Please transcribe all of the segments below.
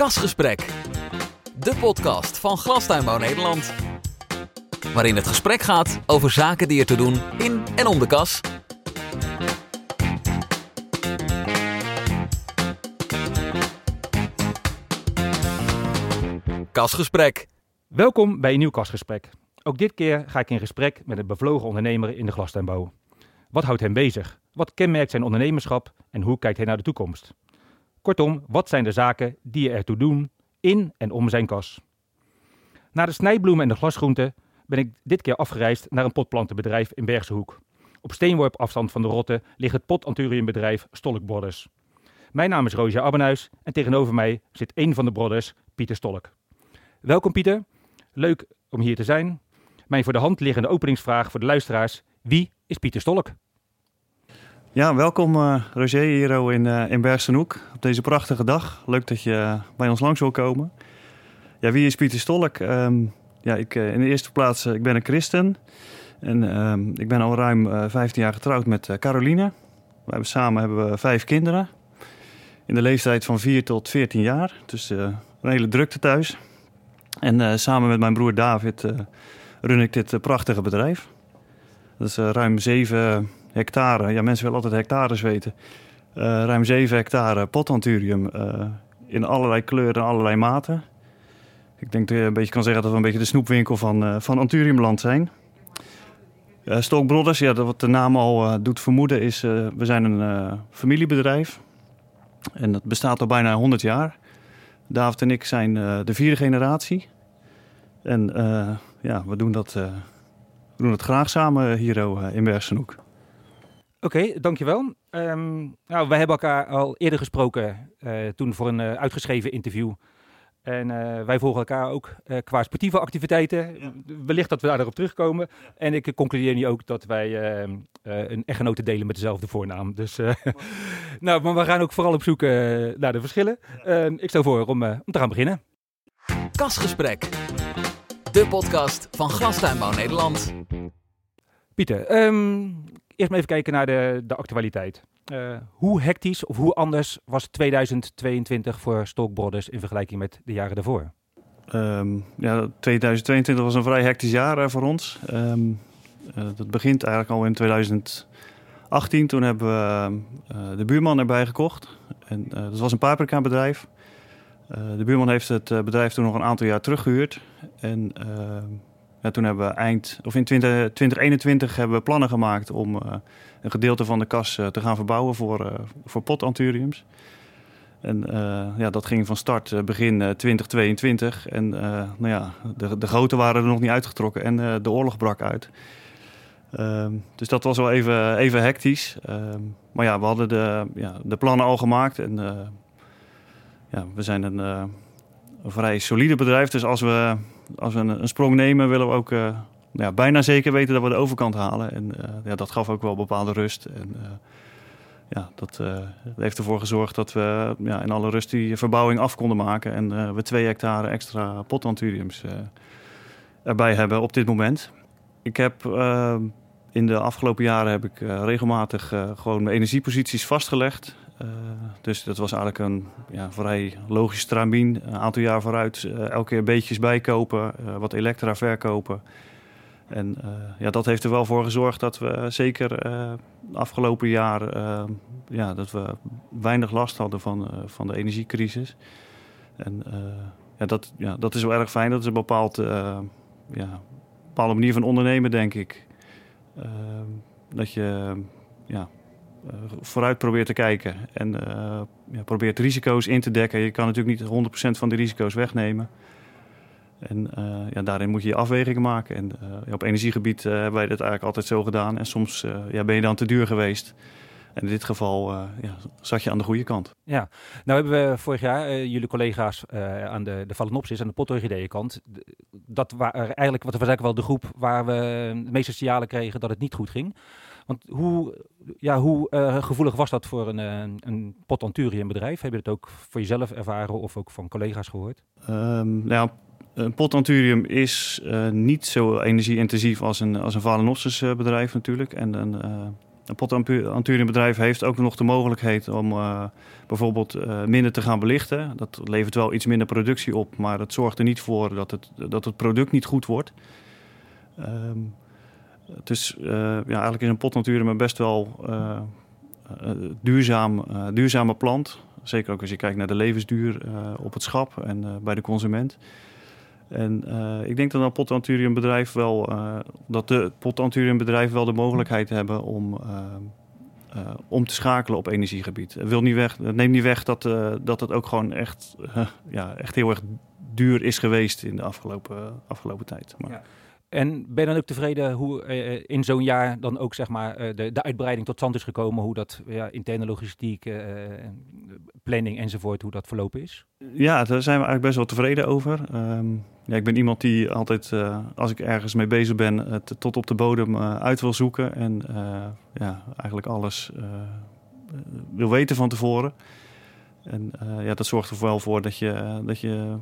Kasgesprek, de podcast van Glastuinbouw Nederland. Waarin het gesprek gaat over zaken die er te doen in en om de kas. Kasgesprek. Welkom bij een nieuw kastgesprek. Ook dit keer ga ik in gesprek met een bevlogen ondernemer in de glastuinbouw. Wat houdt hem bezig? Wat kenmerkt zijn ondernemerschap en hoe kijkt hij naar de toekomst? Kortom, wat zijn de zaken die je ertoe doen in en om zijn kas? Na de snijbloemen en de glasgroenten ben ik dit keer afgereisd naar een potplantenbedrijf in Bergse Hoek. Op steenworp afstand van de Rotte ligt het potanturiumbedrijf Stolk Brothers. Mijn naam is Roosje Abbenhuis en tegenover mij zit een van de brothers, Pieter Stolk. Welkom Pieter, leuk om hier te zijn. Mijn voor de hand liggende openingsvraag voor de luisteraars, wie is Pieter Stolk? Ja, welkom uh, Roger hier in, uh, in Bergsenhoek op deze prachtige dag. Leuk dat je bij ons langs wil komen. Ja, wie is Pieter Stolk? Um, ja, ik, in de eerste plaats, ik ben een christen. En um, ik ben al ruim 15 jaar getrouwd met Caroline. We hebben, samen hebben we vijf kinderen. In de leeftijd van 4 tot 14 jaar. Dus een hele drukte thuis. En samen met mijn broer David run ik dit prachtige bedrijf. Dat is ruim 7 hectare. Ja, mensen willen altijd hectares weten. Uh, ruim 7 hectare potanturium uh, in allerlei kleuren en allerlei maten. Ik denk dat je een beetje kan zeggen dat we een beetje de snoepwinkel van, uh, van Anturiumland zijn. Uh, Brothers, ja, dat wat de naam al doet vermoeden, is we zijn een familiebedrijf. En dat bestaat al bijna 100 jaar. David en ik zijn de vierde generatie. En ja, we doen dat, we doen het graag samen hier in Bergsenoek. Oké, dankjewel. Um, nou, wij hebben elkaar al eerder gesproken, uh, toen voor een uh, uitgeschreven interview. En uh, wij volgen elkaar ook qua sportieve activiteiten. Ja. Wellicht dat we daarop terugkomen. Ja. En ik concludeer nu ook dat wij ehm, een echtgenote delen met dezelfde voornaam. Dus, nou, maar we gaan ook vooral op zoek naar de verschillen. Ja. Ehm, ik stel voor om, om te gaan beginnen. Kasgesprek, de podcast van Glastuinbouw Nederland. Pieter, um, eerst maar even kijken naar de, de actualiteit. Uh, hoe hectisch of hoe anders was 2022 voor Stockbrothers in vergelijking met de jaren daarvoor? Um, ja, 2022 was een vrij hectisch jaar uh, voor ons. Um, uh, dat begint eigenlijk al in 2018. Toen hebben we de buurman erbij gekocht. En, dat was een paprika bedrijf. de buurman heeft het bedrijf toen nog een aantal jaar teruggehuurd. En ehm, ja, toen hebben we eind, of in 20, 2021 hebben we plannen gemaakt om uh, een gedeelte van de kas uh, te gaan verbouwen voor, uh, voor potanturiums. En ja, dat ging van start begin 2022. En nou ja, de, de grote waren er nog niet uitgetrokken en de oorlog brak uit. Ehm, dus dat was wel even, even hectisch. Ehm, maar ja, we hadden de, ja, de plannen al gemaakt. En ja, we zijn een, een vrij solide bedrijf. Dus als we als we een, een, sprong nemen, willen we ook uh, nou ja, bijna zeker weten dat we de overkant halen. En uh, ja, dat gaf ook wel bepaalde rust. En uh, ja, dat heeft ervoor gezorgd dat we ja, in alle rust die verbouwing af konden maken. En we twee hectare extra potanturiums erbij hebben op dit moment. Ik heb in de afgelopen jaren heb ik regelmatig gewoon mijn energieposities vastgelegd. Uh, dus dat was eigenlijk een ja, vrij logisch tramien. Een aantal jaar vooruit elke keer beetjes bijkopen, wat elektra verkopen. En ja, dat heeft er wel voor gezorgd dat we zeker afgelopen jaar ja, dat we weinig last hadden van, van de energiecrisis. En ja, dat, ja, dat is wel erg fijn. Dat is een bepaald, ja, bepaalde manier van ondernemen, denk ik. Dat je ja, uh, vooruit probeert te kijken en uh, ja, probeert risico's in te dekken. Je kan natuurlijk niet 100% van de risico's wegnemen. En uh, ja, daarin moet je je afwegingen maken. En op energiegebied hebben wij dat eigenlijk altijd zo gedaan. En soms ja, ben je dan te duur geweest. En in dit geval ja, zat je aan de goede kant. Ja, nou hebben we vorig jaar jullie collega's aan de, de Phalaenopsis, aan de potorchideeënkant. Dat waren eigenlijk, wat we zeggen wel de groep waar we de meeste signalen kregen dat het niet goed ging. Want hoe, ja, hoe uh, gevoelig was dat voor een, uh, een potanturiumbedrijf? Heb je het ook voor jezelf ervaren of ook van collega's gehoord? Um, nou, een potanturium is uh, niet zo energie-intensief als een, als een Valenopsis bedrijf natuurlijk. En een, een potanturiumbedrijf heeft ook nog de mogelijkheid om bijvoorbeeld minder te gaan belichten. Dat levert wel iets minder productie op, maar het zorgt er niet voor dat het, dat het product niet goed wordt. Um, het is ja, eigenlijk is een potnatuurium best wel duurzaam, duurzame plant. Zeker ook als je kijkt naar de levensduur op het schap en bij de consument. En uh, ik denk dat een potanturiumbedrijf wel, uh, dat de potanturiumbedrijven wel de mogelijkheid hebben om, uh, om te schakelen op energiegebied. Het, wil niet weg, neemt niet weg dat, dat het ook gewoon echt, ja, echt heel erg duur is geweest in de afgelopen, afgelopen tijd. Maar. En ben je dan ook tevreden hoe uh, in zo'n jaar dan ook zeg maar uh, de, de uitbreiding tot stand is gekomen, hoe dat ja, interne logistiek, planning enzovoort, hoe dat verlopen is? Ja, daar zijn we eigenlijk best wel tevreden over. Um, ja, ik ben iemand die altijd, als ik ergens mee bezig ben, het tot op de bodem uit wil zoeken en ja, eigenlijk alles wil weten van tevoren. En ja, dat zorgt er wel voor dat je, dat je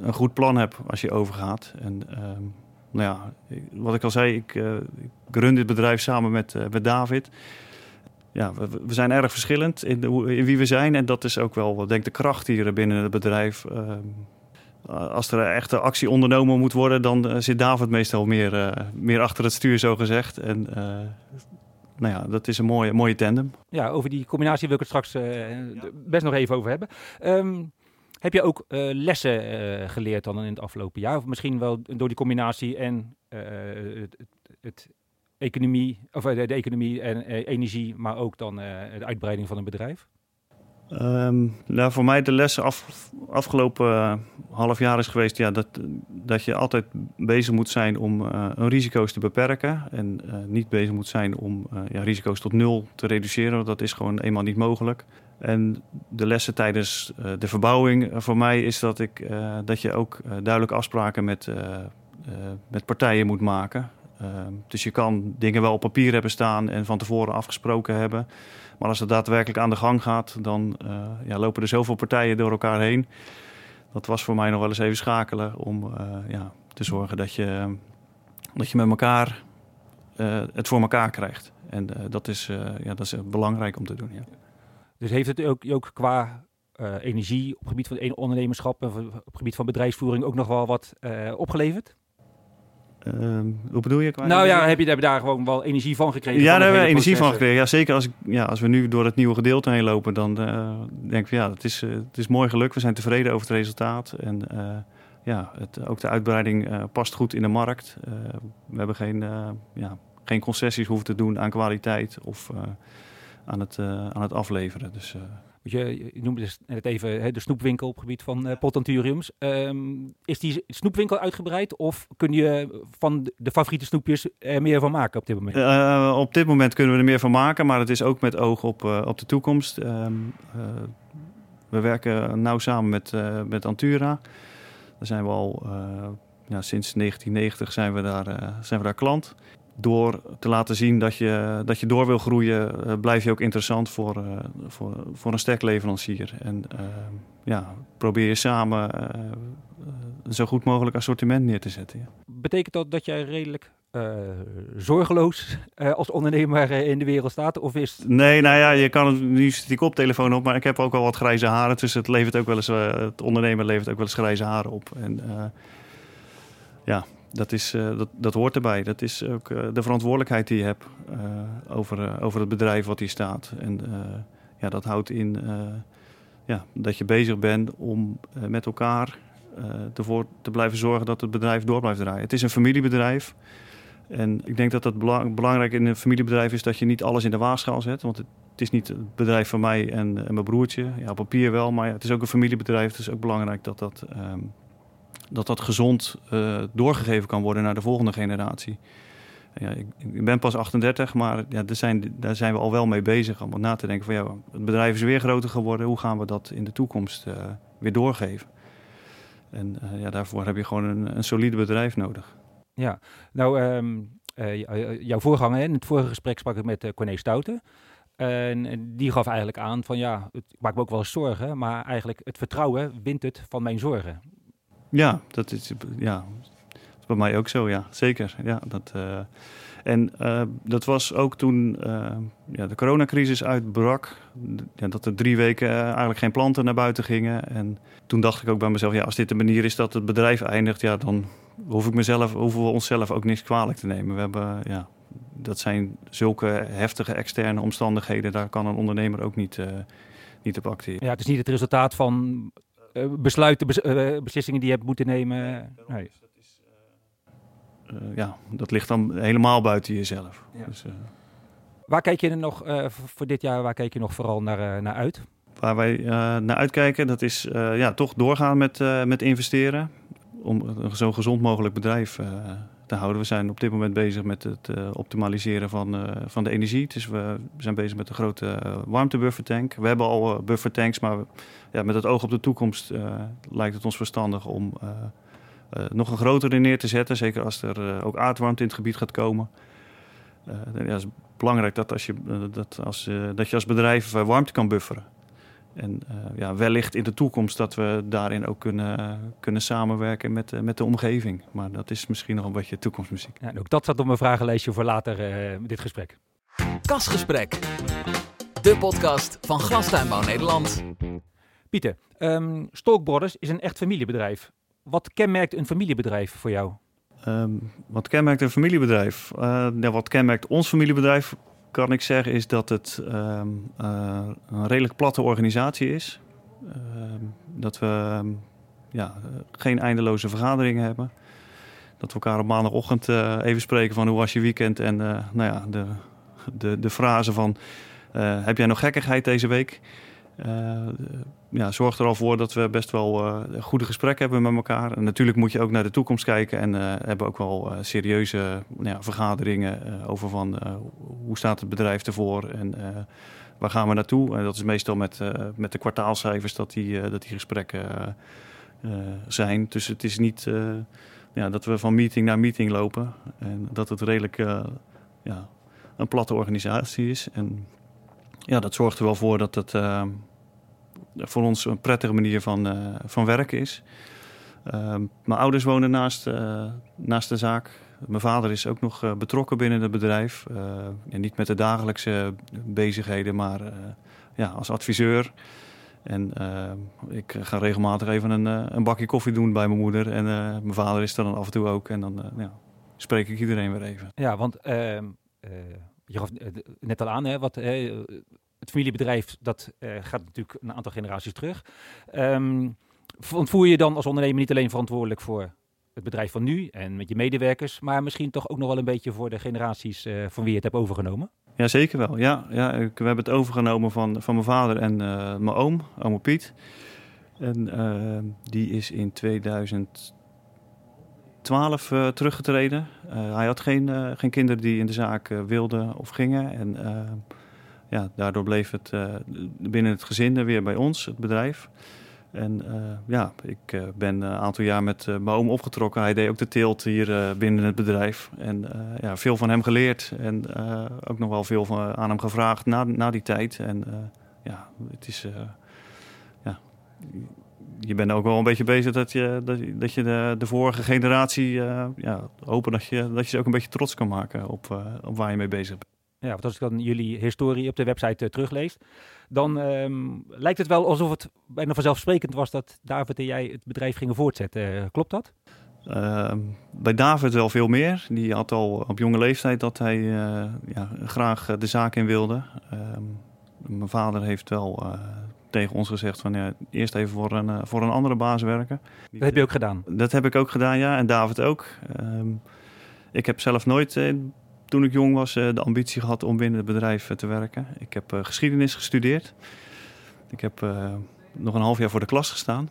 een goed plan hebt als je overgaat. En ehm, nou ja, wat ik al zei, ik, uh, ik run dit bedrijf samen met, uh, met David. Ja, we, we, zijn erg verschillend in, de, in, wie we zijn. En dat is ook wel, denk ik, de kracht hier binnen het bedrijf. Uh, als er echte actie ondernomen moet worden, dan zit David meestal meer, meer achter het stuur, zo gezegd. En nou ja, dat is een mooie, mooie tandem. Ja, over die combinatie wil ik het straks best nog even over hebben. Um, heb je ook uh, lessen uh, geleerd dan in het afgelopen jaar? Of misschien wel door die combinatie en uh, het, economie, of de, economie en energie, maar ook dan de uitbreiding van een bedrijf? Um, nou, voor mij de les af, afgelopen half jaar is geweest ja, dat, dat je altijd bezig moet zijn om risico's te beperken. En niet bezig moet zijn om ja, risico's tot nul te reduceren. Dat is gewoon eenmaal niet mogelijk. En de lessen tijdens uh, de verbouwing uh, voor mij is dat, ik, uh, dat je ook duidelijk afspraken met, met partijen moet maken. Ehm, dus je kan dingen wel op papier hebben staan en van tevoren afgesproken hebben. Maar als het daadwerkelijk aan de gang gaat, dan ja, lopen er zoveel partijen door elkaar heen. Dat was voor mij nog wel eens even schakelen om ja, te zorgen dat je, dat je met elkaar het voor elkaar krijgt. En dat, is, ja, dat is belangrijk om te doen. Ja. Dus heeft het ook, ook qua uh, energie op het gebied van ondernemerschap en op het gebied van bedrijfsvoering ook nog wel wat uh, opgeleverd? Uh, hoe bedoel je? Qua nou ja, heb je, heb je, daar gewoon wel energie van gekregen? Ja, daar hebben we energie van gekregen. Ja, zeker als, ik, ja, als we nu door het nieuwe gedeelte heen lopen, dan uh, denk ik, ja, het is, het is mooi gelukt. We zijn tevreden over het resultaat. En ja, het, ook de uitbreiding past goed in de markt. we hebben geen, ja, geen concessies hoeven te doen aan kwaliteit of aan het, uh, aan het afleveren. Dus, uh... je, je noemde dus net even hè, de snoepwinkel op het gebied van uh, potanturiums. Um, is die snoepwinkel uitgebreid of kun je van de favoriete snoepjes er meer van maken op dit moment? op dit moment kunnen we er meer van maken, maar het is ook met oog op, op de toekomst. Um, we werken nauw samen met, met Antura. Daar zijn we al ja, sinds 1990 zijn we daar, zijn we daar klant door te laten zien dat je, dat je door wil groeien, uh, blijf je ook interessant voor, uh, voor, voor een sterkleverancier. En uh, ja, probeer je samen een zo goed mogelijk assortiment neer te zetten. Ja. Betekent dat dat jij redelijk zorgeloos als ondernemer in de wereld staat? Of is... Nee, nou ja, je kan nu zit die koptelefoon op, maar ik heb ook al wat grijze haren. Dus het levert ook wel eens, het ondernemen levert ook wel eens grijze haren op. En ja, dat, is, uh, dat, dat hoort erbij. Dat is ook uh, de verantwoordelijkheid die je hebt uh, over, over het bedrijf wat hier staat. En ja, dat houdt in ja, dat je bezig bent om met elkaar ervoor te blijven zorgen dat het bedrijf door blijft draaien. Het is een familiebedrijf. En ik denk dat het belang, belangrijk in een familiebedrijf is dat je niet alles in de waagschaal zet. Want het, is niet het bedrijf van mij en, en, mijn broertje. Ja, op papier wel, maar ja, het is ook een familiebedrijf. Het is ook belangrijk dat dat um, dat dat gezond uh, doorgegeven kan worden naar de volgende generatie. Ja, ik, ik, ben pas 38, maar ja, daar, zijn, daar zijn we al wel mee bezig om na te denken van ja, het bedrijf is weer groter geworden. Hoe gaan we dat in de toekomst uh, weer doorgeven? En uh, ja, daarvoor heb je gewoon een, een solide bedrijf nodig. Ja, nou, um, jouw voorganger, in het vorige gesprek sprak ik met Corné Stouten. En die gaf eigenlijk aan van ja, het maakt me ook wel eens zorgen, maar eigenlijk het vertrouwen wint het van mijn zorgen. Ja, dat is, ja, bij mij ook zo, ja. Zeker, ja. Dat, en dat was ook toen ja, de coronacrisis uitbrak. Ja, dat er drie weken eigenlijk geen planten naar buiten gingen. En toen dacht ik ook bij mezelf, ja, als dit de manier is dat het bedrijf eindigt, ja, dan hoef ik mezelf, hoeven we onszelf ook niks kwalijk te nemen. We hebben, ja, dat zijn zulke heftige externe omstandigheden, daar kan een ondernemer ook niet, niet op acteren. Ja, het is niet het resultaat van besluiten, bes uh, beslissingen die je hebt moeten nemen. Nee. ja, dat ligt dan helemaal buiten jezelf. Ja. Dus, waar kijk je nog voor dit jaar, waar kijk je nog vooral naar, naar uit? Waar wij naar uitkijken, dat is ja, toch doorgaan met, met investeren. Om een zo gezond mogelijk bedrijf te houden. We zijn op dit moment bezig met het uh, optimaliseren van, uh, van de energie. Dus we zijn bezig met een grote uh, warmtebuffertank. We hebben al buffertanks, maar ja, met het oog op de toekomst lijkt het ons verstandig om nog een grotere neer te zetten. Zeker als er ook aardwarmte in het gebied gaat komen. ja, het is belangrijk dat, als je, dat, als, dat je als bedrijf warmte kan bufferen. En uh, ja, wellicht in de toekomst dat we daarin ook kunnen, kunnen samenwerken met, uh, met de omgeving. Maar dat is misschien nog een beetje toekomstmuziek. Ja, en ook dat staat op mijn vragenlijstje voor later uh, dit gesprek. Kasgesprek. De podcast van Glastuinbouw Nederland. Pieter, um, is een echt familiebedrijf. Wat kenmerkt een familiebedrijf voor jou? Um, wat kenmerkt een familiebedrijf? ja, wat kenmerkt ons familiebedrijf? kan ik zeggen is dat het ehm, eh, een redelijk platte organisatie is. Ehm, dat we ehm, ja, geen eindeloze vergaderingen hebben. Dat we elkaar op maandagochtend uh, even spreken van hoe was je weekend. En nou ja, de, de, de frase van heb jij nog gekkigheid deze week? Ja, zorgt er al voor dat we best wel uh, goede gesprekken hebben met elkaar. En natuurlijk moet je ook naar de toekomst kijken en uh, hebben ook wel serieuze nou ja, vergaderingen over van hoe staat het bedrijf ervoor en waar gaan we naartoe. En dat is meestal met, met de kwartaalcijfers dat die, dat die gesprekken zijn. Dus het is niet ja, dat we van meeting naar meeting lopen en dat het redelijk ja, een platte organisatie is. En ja, dat zorgt er wel voor dat het voor ons een prettige manier van, uh, van werken is. Uh, mijn ouders wonen naast, uh, naast de zaak. Mijn vader is ook nog betrokken binnen het bedrijf. en niet met de dagelijkse bezigheden, maar ja, als adviseur. En ik ga regelmatig even een, een, bakje koffie doen bij mijn moeder. En mijn vader is er dan af en toe ook. En dan ja, spreek ik iedereen weer even. Ja, want ehm, je gaf net al aan, hè, wat, het familiebedrijf, dat uh, gaat natuurlijk een aantal generaties terug. Um, voel je dan als ondernemer niet alleen verantwoordelijk voor het bedrijf van nu en met je medewerkers, maar misschien toch ook nog wel een beetje voor de generaties uh, van wie je het hebt overgenomen? Ja, zeker wel. Ja, ja, we hebben het overgenomen van, van mijn vader en uh, mijn oom, oom Piet. En die is in 2012 teruggetreden. hij had geen, geen kinderen die in de zaak wilden of gingen. En ja, daardoor bleef het uh, binnen het gezin weer bij ons, het bedrijf. En uh, ja, ik uh, ben een aantal jaar met mijn oom opgetrokken. Hij deed ook de teelt hier binnen het bedrijf. En ja, veel van hem geleerd. En ook nog wel veel aan hem gevraagd na, na die tijd. En ja, het is... ja, je bent ook wel een beetje bezig dat je, dat, dat je de, de vorige generatie... ja, hopen dat je, dat je ze ook een beetje trots kan maken op, op waar je mee bezig bent ja, want als ik dan jullie historie op de website uh, teruglees, dan ehm, lijkt het wel alsof het bijna vanzelfsprekend was dat David en jij het bedrijf gingen voortzetten. Uh, klopt dat? Uh, bij David wel veel meer. Die had al op jonge leeftijd dat hij uh, ja, graag de zaak in wilde. Ehm, mijn vader heeft wel tegen ons gezegd van ja, eerst even voor een, voor een andere baas werken. Dat heb je ook gedaan? Dat heb ik ook gedaan, ja. En David ook. ik heb zelf nooit toen ik jong was eh, de ambitie gehad om binnen het bedrijf eh, te werken. Ik heb eh, geschiedenis gestudeerd. Ik heb nog een half jaar voor de klas gestaan.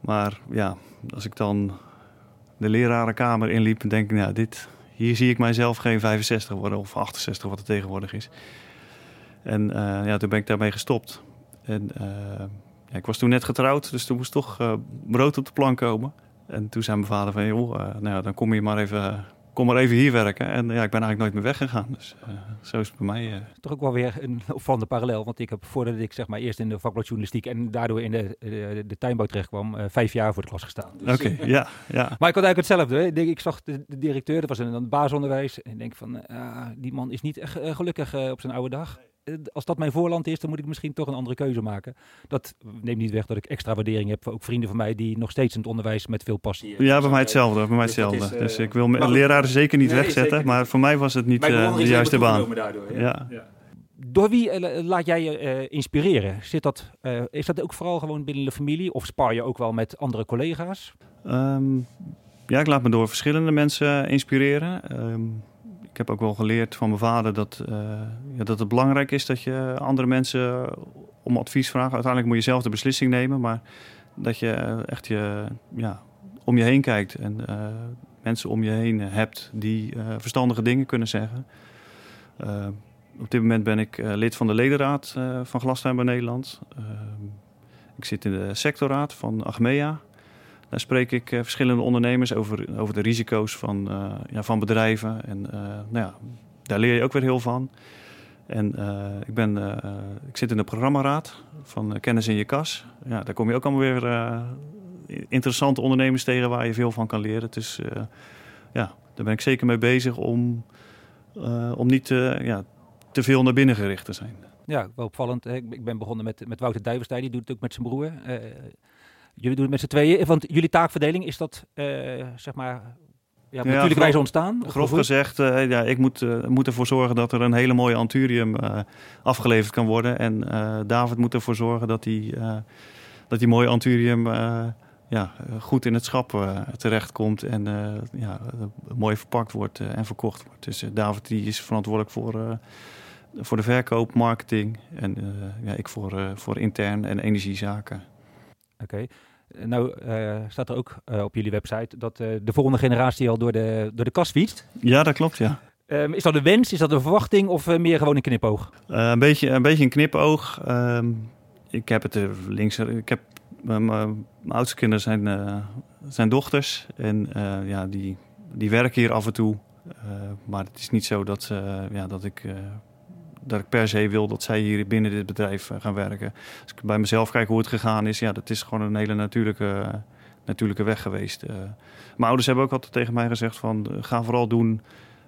Maar ja, als ik dan de lerarenkamer inliep, denk ik, nou, dit, hier zie ik mijzelf geen 65 worden of 68, wat het tegenwoordig is. En ja, toen ben ik daarmee gestopt. En ja, ik was toen net getrouwd, dus toen moest toch brood op de plank komen. En toen zei mijn vader van, joh, nou, dan kom je maar even kom maar even hier werken. En ja, ik ben eigenlijk nooit meer weggegaan. Dus zo is het bij mij. Toch ook wel weer een opvallende parallel. Want ik heb voordat ik zeg maar eerst in de vakbladjournalistiek en daardoor in de, de, de tuinbouw terecht kwam, vijf jaar voor de klas gestaan. Dus, Oké, ja, ja. Maar ik had eigenlijk hetzelfde. Hè. Ik zag de, de directeur, dat was een, een basisonderwijs. En ik denk van, die man is niet echt gelukkig op zijn oude dag. Eh, als dat mijn voorland is, dan moet ik misschien toch een andere keuze maken. Dat neemt niet weg dat ik extra waardering heb voor ook vrienden van mij die nog steeds in het onderwijs met veel passie. Ja, bij mij hetzelfde. Bij mij dus hetzelfde. Uh, dus ik wil leraren zeker niet wegzetten, maar voor mij was het niet uh, de juiste baan. Daardoor, ja. ja. Door wie laat jij je inspireren? Zit dat, is dat ook vooral gewoon binnen de familie of spaar je ook wel met andere collega's? Um, ja, ik laat me door verschillende mensen inspireren. Um, ik heb ook wel geleerd van mijn vader dat, uh, ja, dat het belangrijk is dat je andere mensen om advies vraagt. Uiteindelijk moet je zelf de beslissing nemen, maar dat je echt je, ja, om je heen kijkt en uh, mensen om je heen hebt die uh, verstandige dingen kunnen zeggen. op dit moment ben ik lid van de ledenraad van Glastuinbouw Nederland. ik zit in de sectorraad van Achmea. Daar spreek ik uh, verschillende ondernemers over, over de risico's van, uh, ja, van bedrijven. En uh, nou ja, daar leer je ook weer heel van. En ik, ben, ik zit in de programmaraad van Kennis in je kas. Ja, daar kom je ook allemaal weer interessante ondernemers tegen waar je veel van kan leren. Dus ja, daar ben ik zeker mee bezig om, om niet ja, te veel naar binnen gericht te zijn. Ja, wel opvallend. Ik ben begonnen met, met Wouter Duiverstein, die doet het ook met zijn broer. Jullie doen het met z'n tweeën, want jullie taakverdeling is dat, uh, zeg maar, ja, ja, natuurlijk wijze ontstaan? Grof gezegd, uh, ja, ik moet, uh, moet ervoor zorgen dat er een hele mooie anturium afgeleverd kan worden. En David moet ervoor zorgen dat die, dat die mooie anturium ja, goed in het schap terechtkomt. En ja, mooi verpakt wordt en verkocht wordt. Dus David die is verantwoordelijk voor voor de verkoop, marketing en ja, ik voor, voor intern en energiezaken. Oké. Eh, nou uh, staat er ook uh, op jullie website dat uh, de volgende generatie al door de, door de kast fietst. Ja, dat klopt, ja. Um, is dat een wens, is dat een verwachting of meer gewoon een knipoog? een, beetje, een beetje een knipoog. Um, ik heb het links... Ik heb, mijn oudste kinderen zijn, zijn dochters. En ja, die, die werken hier af en toe. maar het is niet zo dat, ja, dat ik dat ik per se wil dat zij hier binnen dit bedrijf eh, gaan werken. Als ik bij mezelf kijk hoe het gegaan is, ja, dat is gewoon een hele natuurlijke, natuurlijke weg geweest. Uh, mijn ouders hebben ook altijd tegen mij gezegd van uh, ga vooral doen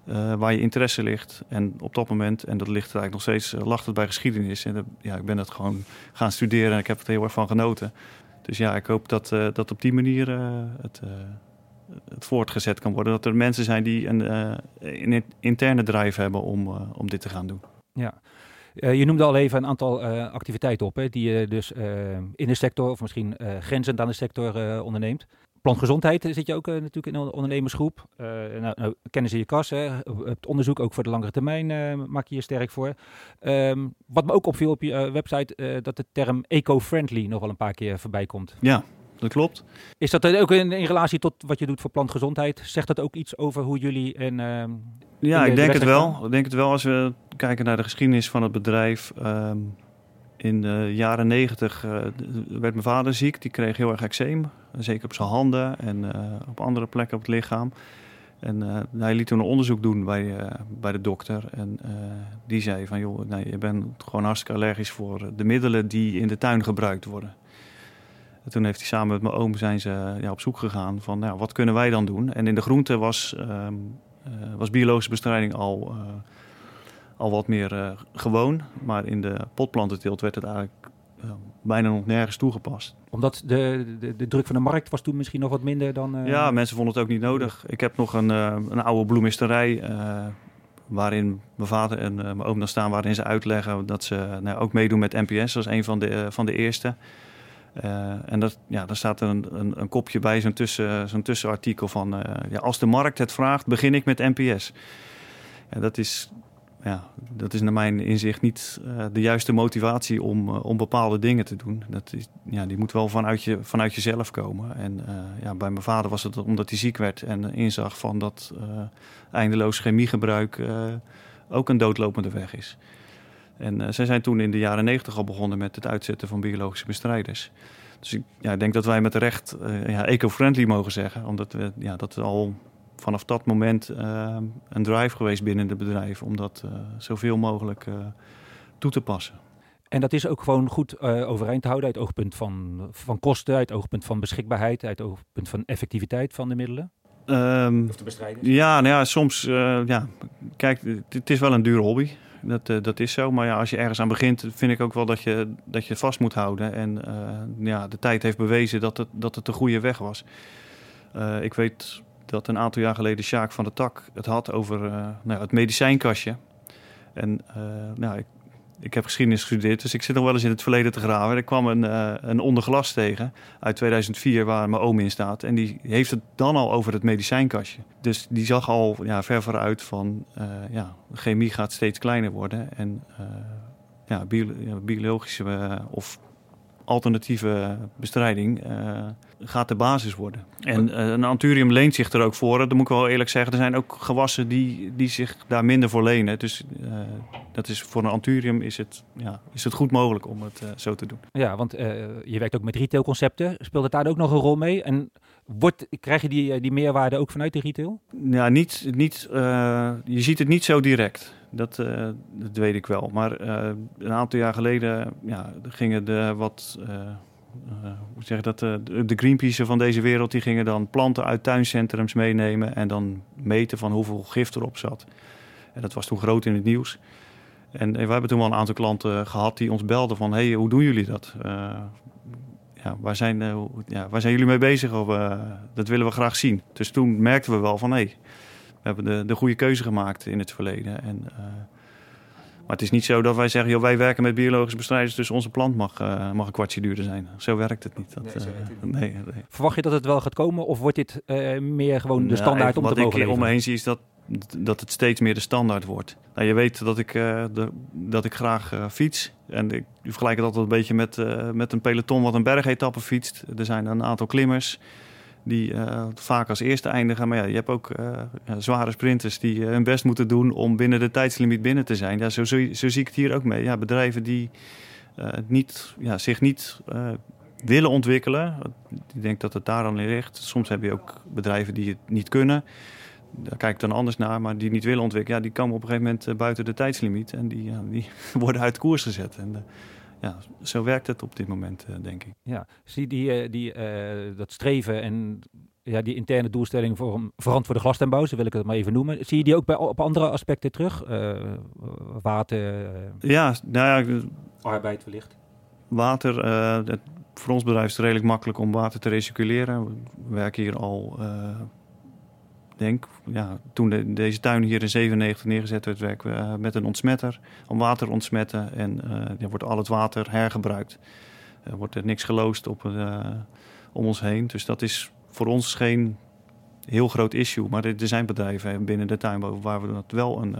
uh, waar je interesse ligt. En op dat moment, en dat ligt er eigenlijk nog steeds, lacht het bij geschiedenis. En ja, ik ben dat gewoon gaan studeren en ik heb er heel erg van genoten. Dus ja, ik hoop dat, dat op die manier het, het voortgezet kan worden. Dat er mensen zijn die een, een interne drive hebben om, om dit te gaan doen. Ja. Uh, je noemde al even een aantal uh, activiteiten op, hè, die je dus uh, in de sector of misschien grenzend aan de sector onderneemt. Plantgezondheid zit je ook natuurlijk in een ondernemersgroep. nou, nou, kennis in je kas, hè. het onderzoek ook voor de langere termijn maak je je sterk voor. Um, wat me ook opviel op je website, dat de term eco-friendly nog wel een paar keer voorbij komt. Ja, dat klopt. Is dat ook in, in, relatie tot wat je doet voor plantgezondheid? Zegt dat ook iets over hoe jullie en ehm, ja, ik denk het wel. Ik denk het wel als we kijken naar de geschiedenis van het bedrijf. Ehm, in de jaren negentig uh, werd mijn vader ziek. Die kreeg heel erg eczeem. Zeker op zijn handen en eh, op andere plekken op het lichaam. En uh, hij liet toen een onderzoek doen bij, bij de dokter. En die zei van, joh, nee, je bent gewoon hartstikke allergisch voor de middelen die in de tuin gebruikt worden. En toen heeft hij samen met mijn oom zijn ze ja, op zoek gegaan van, nou, wat kunnen wij dan doen? En in de groente was ehm, eh, was biologische bestrijding al, eh, al wat meer eh, gewoon. Maar in de potplantenteelt werd het eigenlijk bijna nog nergens toegepast. Omdat de, de, de, druk van de markt was toen misschien nog wat minder dan... Ja, mensen vonden het ook niet nodig. Ik heb nog een, een oude bloemisterij waarin mijn vader en mijn oom dan staan... waarin ze uitleggen dat ze nou, ook meedoen met NPS. Dat is een van de, van de eerste. Uh, en dat, ja, daar staat een, een, een kopje bij, zo'n tussen, zo'n tussenartikel van... Uh, ja, als de markt het vraagt, begin ik met NPS. Ja, dat, is, ja, dat is naar mijn inzicht niet uh, de juiste motivatie om, om bepaalde dingen te doen. Dat is, ja, die moet wel vanuit, je, vanuit jezelf komen. En ja, bij mijn vader was het omdat hij ziek werd en inzag van dat eindeloos chemiegebruik ook een doodlopende weg is. En uh, zij zijn toen in de jaren negentig al begonnen met het uitzetten van biologische bestrijders. Dus ik ja, denk dat wij met recht uh, ja, eco-friendly mogen zeggen. Omdat we ja, dat al vanaf dat moment een drive geweest binnen het bedrijf om dat zoveel mogelijk toe te passen. En dat is ook gewoon goed overeind te houden uit het oogpunt van, van kosten, uit het oogpunt van beschikbaarheid, uit het oogpunt van effectiviteit van de middelen? Um, of de bestrijding? Ja, nou ja, soms, ja, kijk, het is wel een dure hobby. Dat, uh, dat is zo. Maar ja, als je ergens aan begint, vind ik ook wel dat je, dat je vast moet houden. En uh, ja, de tijd heeft bewezen dat het, dat het de goede weg was. Uh, ik weet dat een aantal jaar geleden Sjaak van de Tak het had over nou, het medicijnkastje. En nou, ik, ik heb geschiedenis gestudeerd, dus ik zit nog wel eens in het verleden te graven. Er kwam een, uh, een onderglas tegen uit 2004 waar mijn oom in staat. En die heeft het dan al over het medicijnkastje. Dus die zag al ja, ver vooruit van uh, ja, chemie gaat steeds kleiner worden. En uh, ja, biologische of alternatieve bestrijding gaat de basis worden. En uh, een anturium leent zich er ook voor. Dat moet ik wel eerlijk zeggen. Er zijn ook gewassen die, die zich daar minder voor lenen. Dus uh, dat is, voor een anturium is het, ja, is het goed mogelijk om het zo te doen. Ja, want je werkt ook met retailconcepten. Speelt het daar ook nog een rol mee? En wordt, krijg je die, die meerwaarde ook vanuit de retail? Ja, niet, niet, je ziet het niet zo direct. Dat, dat weet ik wel. Maar een aantal jaar geleden ja, gingen de wat uh, hoe zeg dat, de Greenpeace van deze wereld, die gingen dan planten uit tuincentrums meenemen en dan meten van hoeveel gif erop zat. En dat was toen groot in het nieuws. En, we hebben toen wel een aantal klanten gehad die ons belden van, hey, hoe doen jullie dat? Ja, waar, zijn, ja, waar zijn jullie mee bezig? Of, dat willen we graag zien. Dus toen merkten we wel van, hé, hey, hebben de, de goede keuze gemaakt in het verleden. En maar het is niet zo dat wij zeggen, joh, wij werken met biologische bestrijders, dus onze plant mag, uh, mag een kwartje duurder zijn. Zo werkt het niet. Dat, nee, uh, nee, nee, Verwacht je dat het wel gaat komen of wordt dit uh, meer gewoon de standaard om te mogen Wat ik om me heen zie is dat, dat het steeds meer de standaard wordt. Nou, je weet dat ik, de, dat ik graag fiets. En ik vergelijk het altijd een beetje met, met een peloton wat een bergetappe fietst. Er zijn een aantal klimmers die uh, vaak als eerste eindigen. Maar ja, je hebt ook uh, zware sprinters die uh, hun best moeten doen om binnen de tijdslimiet binnen te zijn. Ja, zo, zo, zie ik het hier ook mee. Ja, bedrijven die niet, ja, zich niet willen ontwikkelen. Ik denk dat het daar in ligt. Soms heb je ook bedrijven die het niet kunnen. Daar kijk ik dan anders naar, maar die niet willen ontwikkelen. Ja, die komen op een gegeven moment buiten de tijdslimiet. En die, die worden uit koers gezet. En, ja, zo werkt het op dit moment, uh, denk ik. Ja, zie die, uh, die, uh, dat streven en ja, die interne doelstelling voor een verantwoorde glastuinbouw, zo wil ik het maar even noemen. Zie je die ook bij, op andere aspecten terug? water? ja, nou ja. Arbeid wellicht? Water, het, voor ons bedrijf is het redelijk makkelijk om water te recirculeren. We werken hier al denk, ja, toen de, deze tuin hier in 97 neergezet werd, werken we uh, met een ontsmetter om water ontsmetten. En uh, wordt al het water hergebruikt. Er wordt er niks geloosd op, uh, om ons heen. Dus dat is voor ons geen heel groot issue. Maar er, er zijn bedrijven binnen de tuinbouw waar dat wel een,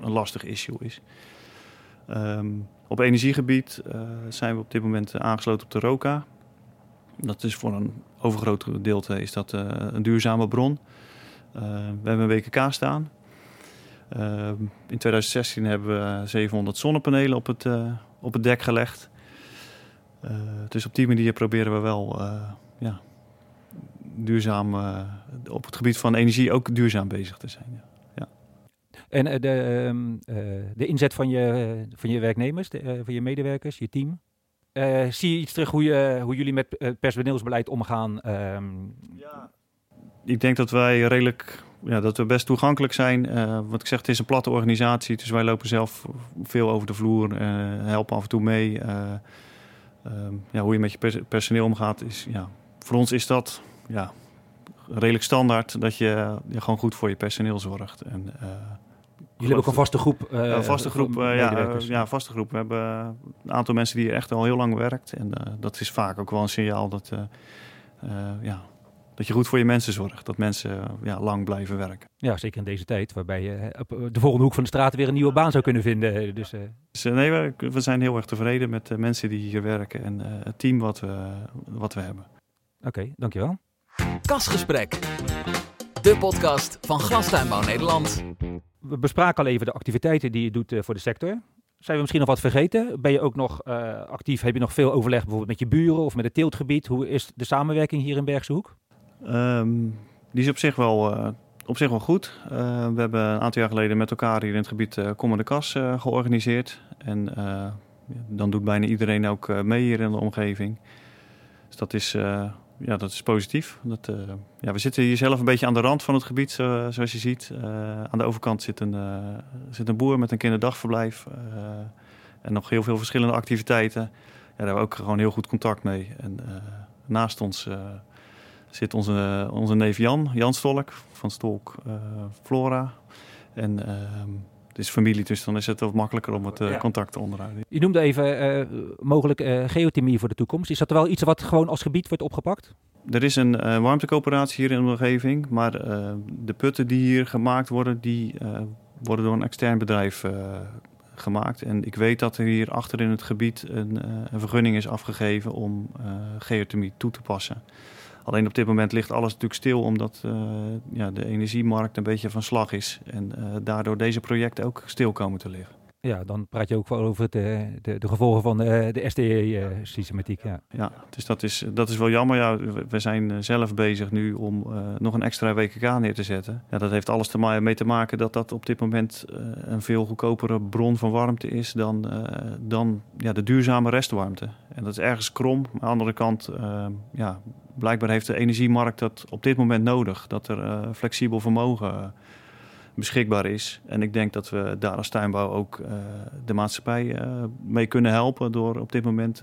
een lastig issue is. Um, op energiegebied zijn we op dit moment aangesloten op de ROCA. Dat is voor een overgroot gedeelte is dat, een duurzame bron. Eh, we hebben een WKK staan. Eh, in 2016 hebben we 700 zonnepanelen op het, eh, op het dek gelegd. dus op die manier proberen we wel ja, duurzaam op het gebied van energie ook duurzaam bezig te zijn. Ja. ja. En de, ehm, de inzet van je, van je werknemers, de, van je medewerkers, je team? zie je iets terug hoe, je, hoe jullie met personeelsbeleid omgaan? Ehm, ja, ik denk dat wij redelijk, ja, dat we best toegankelijk zijn. Uh, wat ik zeg, het is een platte organisatie, dus wij lopen zelf veel over de vloer, uh, helpen af en toe mee. Uh, ja, hoe je met je personeel omgaat, is, ja, voor ons is dat ja, redelijk standaard dat je, je gewoon goed voor je personeel zorgt. En, Jullie hebben ook een vaste groep? een vaste groep, ja, ja, vaste groep. We hebben een aantal mensen die echt al heel lang werkt. En dat is vaak ook wel een signaal dat, ja, dat je goed voor je mensen zorgt. Dat mensen ja, lang blijven werken. Ja, zeker in deze tijd, waarbij je op de volgende hoek van de straat weer een nieuwe baan zou kunnen vinden. Dus, uh... dus nee, we, we, zijn heel erg tevreden met de mensen die hier werken en uh, het team wat we, wat we hebben. Oké, okay, dankjewel. Kasgesprek, de podcast van Glastuinbouw Nederland. We bespraken al even de activiteiten die je doet voor de sector. Zijn we misschien nog wat vergeten? Ben je ook nog actief? Heb je nog veel overleg bijvoorbeeld met je buren of met het teeltgebied? Hoe is de samenwerking hier in Bergse Hoek? Um, die is op zich wel, uh, op zich wel goed. we hebben een aantal jaar geleden met elkaar hier in het gebied uh, de Kas georganiseerd. En dan doet bijna iedereen ook mee hier in de omgeving. Dus dat is, ja, dat is positief. Dat, ja, we zitten hier zelf een beetje aan de rand van het gebied, zoals je ziet. aan de overkant zit een, zit een boer met een kinderdagverblijf. en nog heel veel verschillende activiteiten. Ja, daar hebben we ook gewoon heel goed contact mee. En naast ons zit onze, onze neef Jan, Jan Stolk van Stolk uh, Flora. En uh, het is familie, dus dan is het wat makkelijker om het uh, contact te onderhouden. Je noemde even uh, mogelijk geothermie voor de toekomst. Is dat wel iets wat gewoon als gebied wordt opgepakt? Er is een warmtecoöperatie hier in de omgeving, maar de putten die hier gemaakt worden, die worden door een extern bedrijf gemaakt. En ik weet dat er hier achter in het gebied een, een vergunning is afgegeven om geothermie toe te passen. Alleen op dit moment ligt alles natuurlijk stil omdat uh, ja, de energiemarkt een beetje van slag is. En uh, daardoor deze projecten ook stil komen te liggen. Ja, dan praat je ook wel over de, de, de gevolgen van de, de SDE-systematiek. Ja. ja, dus dat is, dat is wel jammer. Ja, we zijn zelf bezig nu om uh, nog een extra WKK neer te zetten. Ja, dat heeft alles te ma mee te maken dat dat op dit moment een veel goedkopere bron van warmte is dan, dan ja, de duurzame restwarmte. En dat is ergens krom. Aan de andere kant ja, blijkbaar heeft de energiemarkt dat op dit moment nodig. Dat er uh, flexibel vermogen uh, beschikbaar is. En ik denk dat we daar als tuinbouw ook uh, de maatschappij mee kunnen helpen. Door op dit moment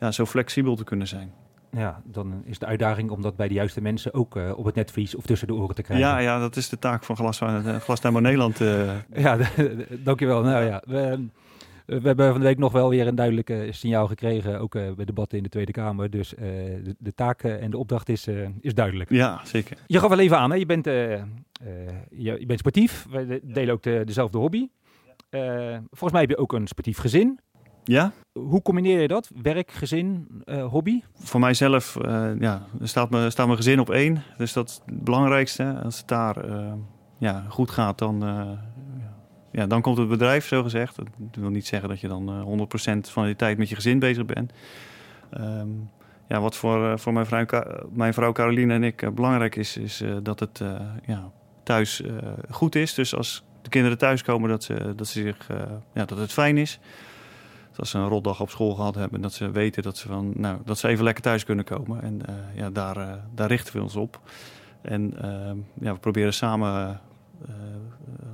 ja, zo flexibel te kunnen zijn. Ja, dan is de uitdaging om dat bij de juiste mensen ook op het netvlies of tussen de oren te krijgen. Ja, ja dat is de taak van Glas, Glastuinbouw Nederland. ja, dankjewel. Nou ja, we, eh, we hebben van de week nog wel weer een duidelijk signaal gekregen, ook uh, bij debatten in de Tweede Kamer. Dus uh, de, de taak en de opdracht is, is duidelijk. Ja, zeker. Je gaf wel even aan, hè? Je, bent, je, je, bent sportief, we delen ook de, dezelfde hobby. volgens mij heb je ook een sportief gezin. Ja. Hoe combineer je dat? Werk, gezin, hobby? Voor mijzelf ja, staat, me, staat mijn gezin op één. Dus dat is het belangrijkste. Als het daar ja, goed gaat, dan ja, dan komt het bedrijf, zo gezegd. Dat wil niet zeggen dat je dan 100% eh, van de tijd met je gezin bezig bent. Ehm, ja, wat voor, eh, voor mijn, vrouw, mijn vrouw Caroline en ik eh, belangrijk is, is dat het ja, thuis goed is. Dus als de kinderen thuiskomen, dat, ze, dat, ze zich, ja, dat het fijn is. Dat als ze een rotdag op school gehad hebben, dat ze weten dat ze, van, nou, dat ze even lekker thuis kunnen komen. En ja, daar, daar richten we ons op. En ehm, ja, we proberen samen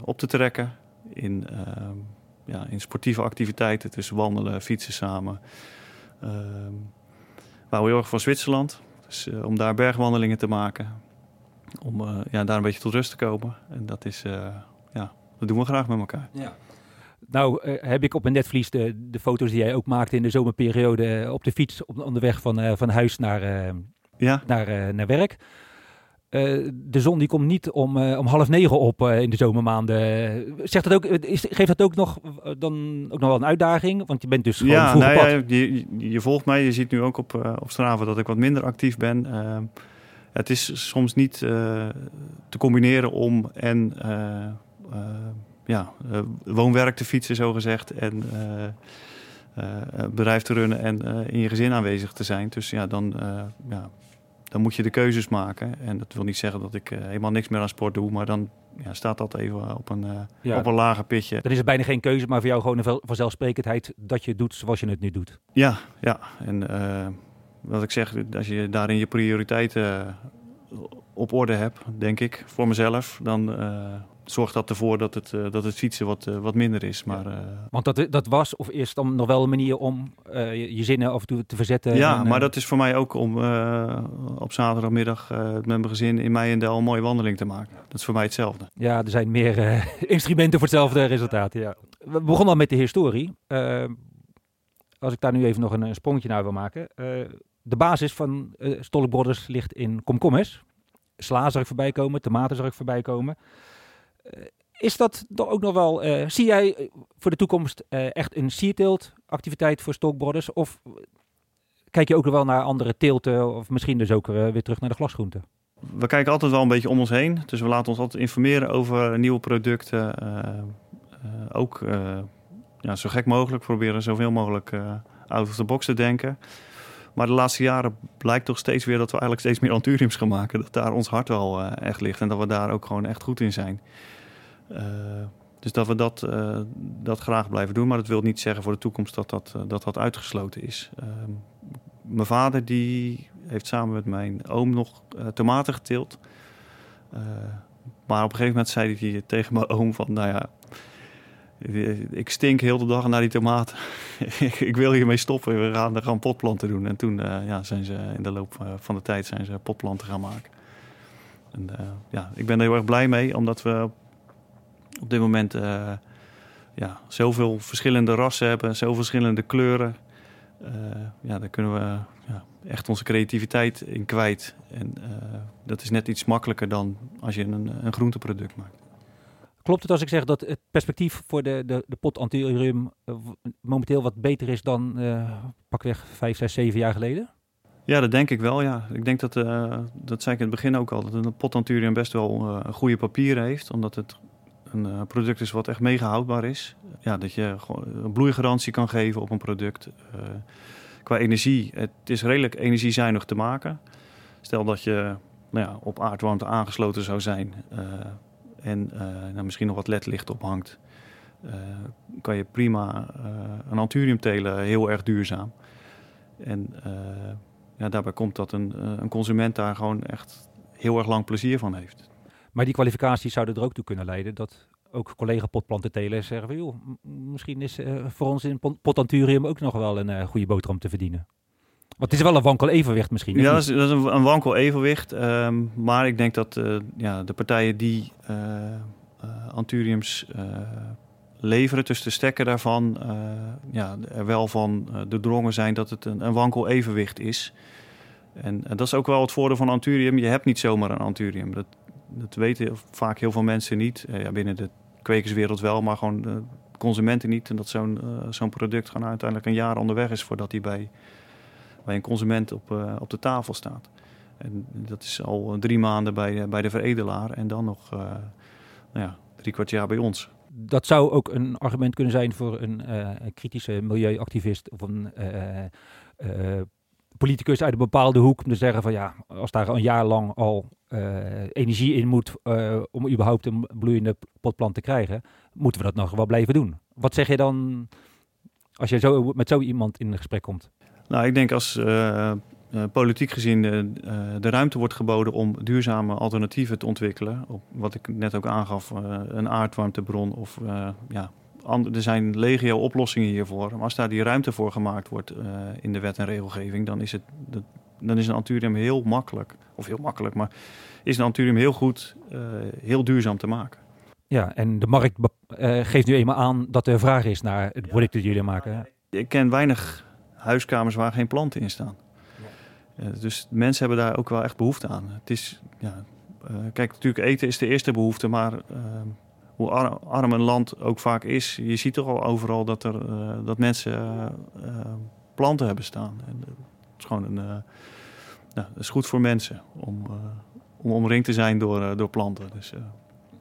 op te trekken in, ehm, ja, in sportieve activiteiten, tussen wandelen, fietsen samen. Uh, we houden heel erg van Zwitserland, dus uh, om daar bergwandelingen te maken. Om uh, ja, daar een beetje tot rust te komen. En dat is, uh, ja, dat doen we graag met elkaar. Ja. Nou, heb ik op mijn netvlies de, de foto's die jij ook maakte in de zomerperiode op de fiets op, onderweg van, van huis naar, ja. naar, naar werk. Uh, de zon die komt niet om, uh, om half negen op uh, in de zomermaanden. Zegt dat ook, is, geeft dat ook nog, dan ook nog wel een uitdaging? Want je bent dus gewoon ja, nou ja, je, je, volgt mij, je ziet nu ook op, op Strava dat ik wat minder actief ben. Ehm, het is soms niet te combineren om en ja, woonwerk te fietsen, zo gezegd. En bedrijf te runnen en in je gezin aanwezig te zijn. Dus ja, dan ja, dan moet je de keuzes maken. En dat wil niet zeggen dat ik uh, helemaal niks meer aan sport doe, maar dan ja, staat dat even op een, uh, op een lager pitje. Dan is het bijna geen keuze, maar voor jou gewoon een vanzelfsprekendheid dat je het doet zoals je het nu doet. Ja, ja. En uh, wat ik zeg, als je daarin je prioriteiten op orde hebt, denk ik, voor mezelf, dan zorgt dat ervoor dat het, uh, dat het fietsen wat, uh, wat minder is. Maar, uh, Want dat, dat was of is dan nog wel een manier om je, je, zinnen af en toe te verzetten? Ja, en, maar dat is voor mij ook om op zaterdagmiddag met mijn gezin in mij en Del een mooie wandeling te maken. Dat is voor mij hetzelfde. Ja, er zijn meer instrumenten voor hetzelfde resultaat. Ja. We begonnen al met de historie. als ik daar nu even nog een, een sprongetje naar wil maken. de basis van uh, Brothers ligt in komkommers. Sla zag ik voorbij komen, tomaten zag ik voorbij komen. Eh, is dat ook nog wel, uh, zie jij eh, voor de toekomst echt een sierteelt activiteit voor Stockbrothers? Of kijk je ook nog wel naar andere teelten of misschien dus ook weer terug naar de glasgroenten? We kijken altijd wel een beetje om ons heen. Dus we laten ons altijd informeren over nieuwe producten. ook ja, zo gek mogelijk proberen zoveel mogelijk out of the box te denken. Maar de laatste jaren blijkt toch steeds weer dat we eigenlijk steeds meer anturiums gaan maken. Dat daar ons hart wel echt ligt en dat we daar ook gewoon echt goed in zijn. dus dat we dat, dat graag blijven doen. Maar dat wil niet zeggen voor de toekomst dat dat, dat, dat uitgesloten is. Ehm, mijn vader die heeft samen met mijn oom nog tomaten geteeld. maar op een gegeven moment zei hij tegen mijn oom van... nou ja, ik stink heel de dag naar die tomaten. ik wil hiermee stoppen. We gaan gewoon potplanten doen. En toen uh, ja, zijn ze in de loop eh, van de tijd zijn ze potplanten gaan maken. En, uh, ja, ik ben er heel erg blij mee, omdat we op dit moment uh, ja, zoveel verschillende rassen hebben, zoveel verschillende kleuren. ja, daar kunnen we ja, echt onze creativiteit in kwijt. En dat is net iets makkelijker dan als je een, een groenteproduct maakt. Klopt het als ik zeg dat het perspectief voor de, de, de pot uh, momenteel wat beter is dan uh, pakweg vijf, zes, zeven jaar geleden? Ja, dat denk ik wel, ja. Ik denk dat, uh, dat zei ik in het begin ook al, dat een pot Antirium best wel een goede papieren heeft. Omdat het een product is wat echt mega houdbaar is. Ja, dat je een bloeigarantie kan geven op een product. qua energie, het is redelijk energiezuinig te maken. Stel dat je nou ja, op aardwarmte aangesloten zou zijn en uh, nou, misschien nog wat ledlicht ophangt, uh, kan je prima uh, een anturium telen, heel erg duurzaam. En ja, daarbij komt dat een, een consument daar gewoon echt heel erg lang plezier van heeft. Maar die kwalificaties zouden er ook toe kunnen leiden dat ook collega potplanten telen zeggen van, joh, misschien is voor ons in potanturium ook nog wel een goede boterham te verdienen. Want het is wel een wankel evenwicht misschien. Ja, dat is, een, wankel evenwicht. Um, maar ik denk dat uh, ja, de partijen die uh, Anturiums leveren, tussen de stekken daarvan, ja, er wel van doordrongen zijn dat het een, een wankel evenwicht is. En, en, dat is ook wel het voordeel van Anturium. Je hebt niet zomaar een Anturium. Dat, dat weten vaak heel veel mensen niet. ja, binnen de kwekerswereld wel, maar gewoon de consumenten niet. En dat zo'n zo'n product gewoon uiteindelijk een jaar onderweg is voordat hij bij bij een consument op, uh, op de tafel staat. En dat is al drie maanden bij, bij de veredelaar en dan nog uh, nou ja, drie kwart jaar bij ons. Dat zou ook een argument kunnen zijn voor een kritische milieuactivist of een politicus uit een bepaalde hoek om te zeggen van ja, als daar een jaar lang al energie in moet om überhaupt een bloeiende potplant te krijgen, moeten we dat nog wel blijven doen. Wat zeg je dan als je zo, met zo iemand in gesprek komt? Nou, ik denk als uh, politiek gezien uh, de ruimte wordt geboden om duurzame alternatieven te ontwikkelen. Op wat ik net ook aangaf, een aardwarmtebron of ja, er zijn legio oplossingen hiervoor. Maar als daar die ruimte voor gemaakt wordt in de wet en regelgeving, dan is, het, dan is een anturium heel makkelijk, of heel makkelijk, maar is een anturium heel goed, heel duurzaam te maken. Ja, en de markt geeft nu eenmaal aan dat er vraag is naar het product dat jullie maken. Ik ken weinig huiskamers waar geen planten in staan. Ja. dus mensen hebben daar ook wel echt behoefte aan. Het is, ja, uh, kijk, natuurlijk eten is de eerste behoefte, maar uh, hoe arm, een land ook vaak is, je ziet toch al overal dat, er, dat mensen planten hebben staan. En, het is gewoon een, nou, dat is goed voor mensen om, om omringd te zijn door, door planten. Dus,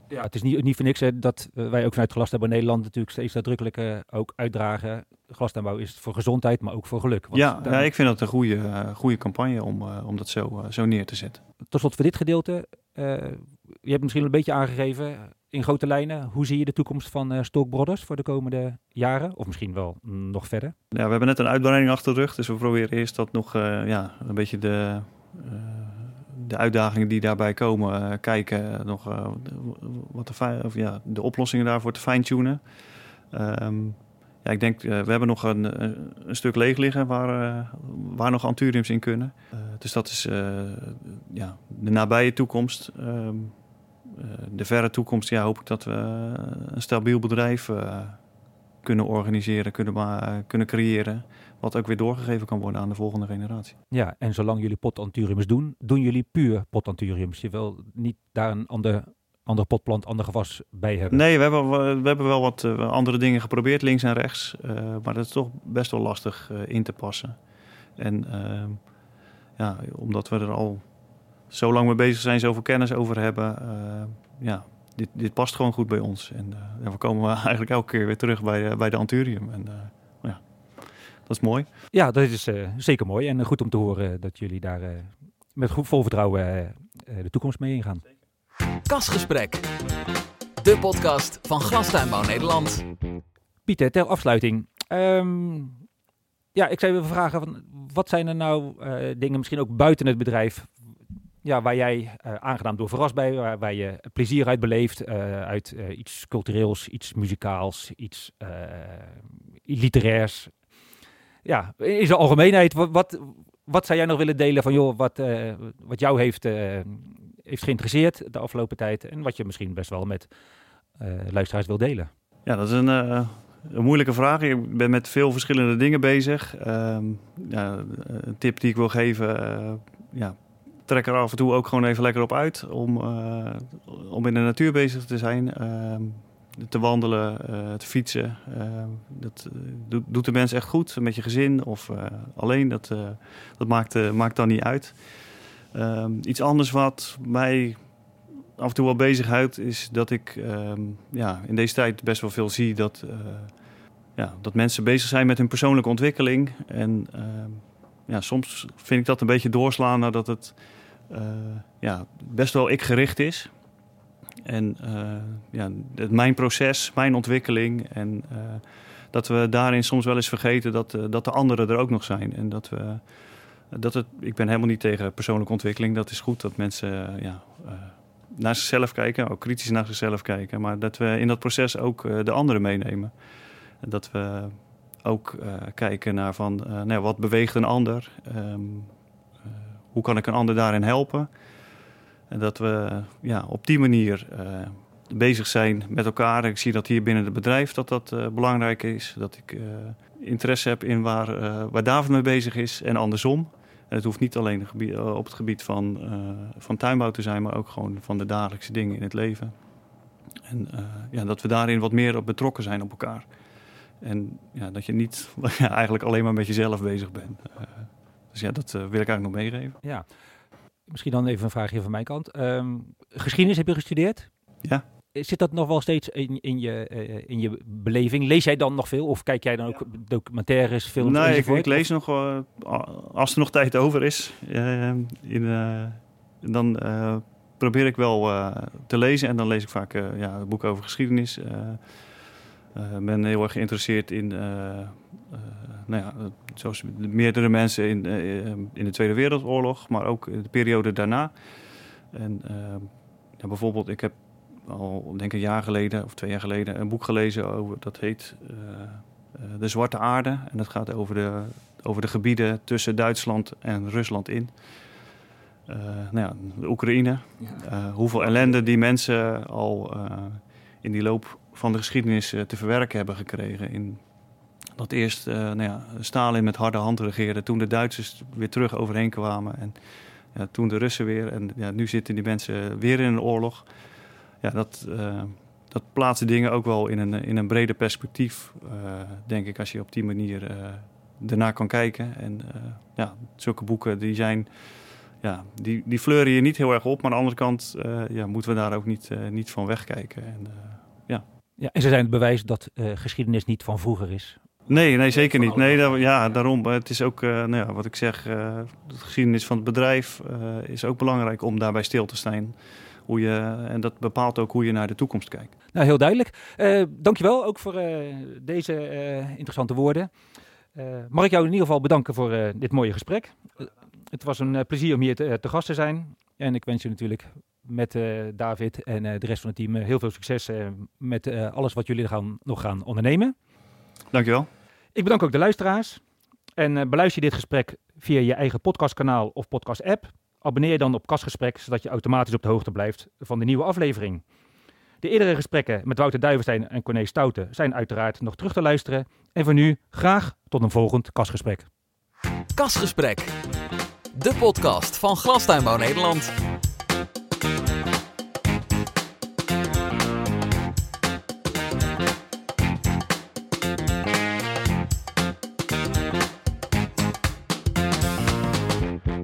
ja, het is niet, niet voor niks hè, dat wij ook vanuit Glastuinbouw Nederland natuurlijk steeds nadrukkelijk uh, ook uitdragen. Glastuinbouw is voor gezondheid, maar ook voor geluk. Want ja, ja, ik vind dat een goede, uh, goede campagne om, uh, om dat zo, zo neer te zetten. Tot slot voor dit gedeelte. je hebt misschien een beetje aangegeven in grote lijnen. Hoe zie je de toekomst van Stock Brothers voor de komende jaren? Of misschien wel nog verder? Ja, we hebben net een uitbreiding achter de rug. Dus we proberen eerst dat nog ja, een beetje de de uitdagingen die daarbij komen, uh, kijken nog uh, wat de, of, ja, de oplossingen daarvoor te fine-tunen. Um, ja, ik denk, uh, we hebben nog een, een stuk leeg liggen waar, waar nog anturiums in kunnen. dus dat is ja, de nabije toekomst. Um, de verre toekomst ja, hoop ik dat we een stabiel bedrijf kunnen organiseren, kunnen, kunnen creëren wat ook weer doorgegeven kan worden aan de volgende generatie. Ja, en zolang jullie potanturiums doen, doen jullie puur potanturiums. Je wil niet daar een ander, andere potplant, ander gewas bij hebben. Nee, we hebben, we hebben wel wat uh, andere dingen geprobeerd, links en rechts. Uh, maar dat is toch best wel lastig uh, in te passen. En ehm, ja, omdat we er al zo lang mee bezig zijn, zoveel kennis over hebben, ja, dit, dit past gewoon goed bij ons. En we komen eigenlijk elke keer weer terug bij, bij de Anturium. En dat is mooi. Ja, dat is uh, zeker mooi en goed om te horen dat jullie daar uh, met goed vol vertrouwen uh, de toekomst mee ingaan. Kasgesprek, de podcast van Glastuinbouw Nederland. Pieter, ter afsluiting. Um, ja, ik zou even vragen, van, wat zijn er nou dingen misschien ook buiten het bedrijf ja, waar jij uh, aangenaam door verrast bij, waar, waar, je plezier uit beleeft, uh, uit uh, iets cultureels, iets muzikaals, iets literairs. Ja, in zijn algemeenheid, wat, wat, zou jij nog willen delen van, joh, wat, wat jou heeft, heeft geïnteresseerd de afgelopen tijd en wat je misschien best wel met luisteraars wil delen? Ja, dat is een, een moeilijke vraag. Ik ben met veel verschillende dingen bezig. Ehm, ja, een tip die ik wil geven, ja, trek er af en toe ook gewoon even lekker op uit om, om in de natuur bezig te zijn. Uh, te wandelen, uh, te fietsen. dat doet, doet de mens echt goed met je gezin of alleen. Dat, dat maakt, maakt dan niet uit. Ehm, iets anders wat mij af en toe wel bezighoudt is dat ik ehm, ja, in deze tijd best wel veel zie dat, ja, dat mensen bezig zijn met hun persoonlijke ontwikkeling. En ja, soms vind ik dat een beetje doorslaan nadat het ja, best wel ik gericht is. En uh, ja, het, mijn proces, mijn ontwikkeling. En uh, dat we daarin soms wel eens vergeten dat, dat de anderen er ook nog zijn. En dat we. Dat het, ik ben helemaal niet tegen persoonlijke ontwikkeling. Dat is goed dat mensen ja, naar zichzelf kijken, ook kritisch naar zichzelf kijken. Maar dat we in dat proces ook de anderen meenemen. En dat we ook kijken naar van nou, wat beweegt een ander. Um, hoe kan ik een ander daarin helpen? En dat we ja, op die manier uh, bezig zijn met elkaar. Ik zie dat hier binnen het bedrijf dat dat uh, belangrijk is. Dat ik uh, interesse heb in waar, waar David mee bezig is en andersom. En het hoeft niet alleen op het gebied van, van tuinbouw te zijn, maar ook gewoon van de dagelijkse dingen in het leven. En ja, dat we daarin wat meer betrokken zijn op elkaar. En ja, dat je niet eigenlijk alleen maar met jezelf bezig bent. Dus ja, dat wil ik eigenlijk nog meegeven. Ja. Misschien dan even een vraagje van mijn kant. Um, geschiedenis heb je gestudeerd? Ja. Zit dat nog wel steeds in, in, je, uh, in je beleving? Lees jij dan nog veel? Of kijk jij dan ook documentaires, films Nee, ik, ik, lees nog, uh, als er nog tijd over is, in, dan probeer ik wel te lezen. En dan lees ik vaak ja, boeken over geschiedenis. Ik ben heel erg geïnteresseerd in nou ja, zoals meerdere mensen in, in de Tweede Wereldoorlog, maar ook de periode daarna. En ja, bijvoorbeeld, ik heb al denk een jaar geleden of twee jaar geleden een boek gelezen over dat heet De Zwarte Aarde. En dat gaat over de, over de gebieden tussen Duitsland en Rusland in. nou ja, de Oekraïne. Ja. hoeveel ellende die mensen al in die loop van de geschiedenis te verwerken hebben gekregen in dat eerst uh, nou ja, Stalin met harde hand regeerde, toen de Duitsers weer terug overheen kwamen en ja, toen de Russen weer. En ja, nu zitten die mensen weer in een oorlog. Ja, dat, uh, dat plaatst dingen ook wel in een, in een breder perspectief, uh, denk ik, als je op die manier ernaar kan kijken. En ja, zulke boeken die zijn, ja, die, die fleuren je niet heel erg op, maar aan de andere kant ja, moeten we daar ook niet, niet van wegkijken. En, ja. Ja, en ze zijn het bewijs dat geschiedenis niet van vroeger is. Nee, nee zeker niet. Nee, ja, daarom. Het is ook, uh, nou ja, wat ik zeg, uh, de geschiedenis van het bedrijf is ook belangrijk om daarbij stil te staan. Hoe je, en dat bepaalt ook hoe je naar de toekomst kijkt. Nou, heel duidelijk. Dankjewel ook voor deze interessante woorden. mag ik jou in ieder geval bedanken voor dit mooie gesprek. het was een plezier om hier te, te, gast te zijn. En ik wens je natuurlijk met David en de rest van het team heel veel succes met alles wat jullie gaan, nog gaan ondernemen. Dankjewel. Ik bedank ook de luisteraars. En uh, beluister je dit gesprek via je eigen podcastkanaal of podcast-app. Abonneer je dan op Kastgesprek, zodat je automatisch op de hoogte blijft van de nieuwe aflevering. De eerdere gesprekken met Wouter Duivenstein en Corné Stouten zijn uiteraard nog terug te luisteren. En voor nu graag tot een volgend Kastgesprek. Kastgesprek, de podcast van Glastuinbouw Nederland.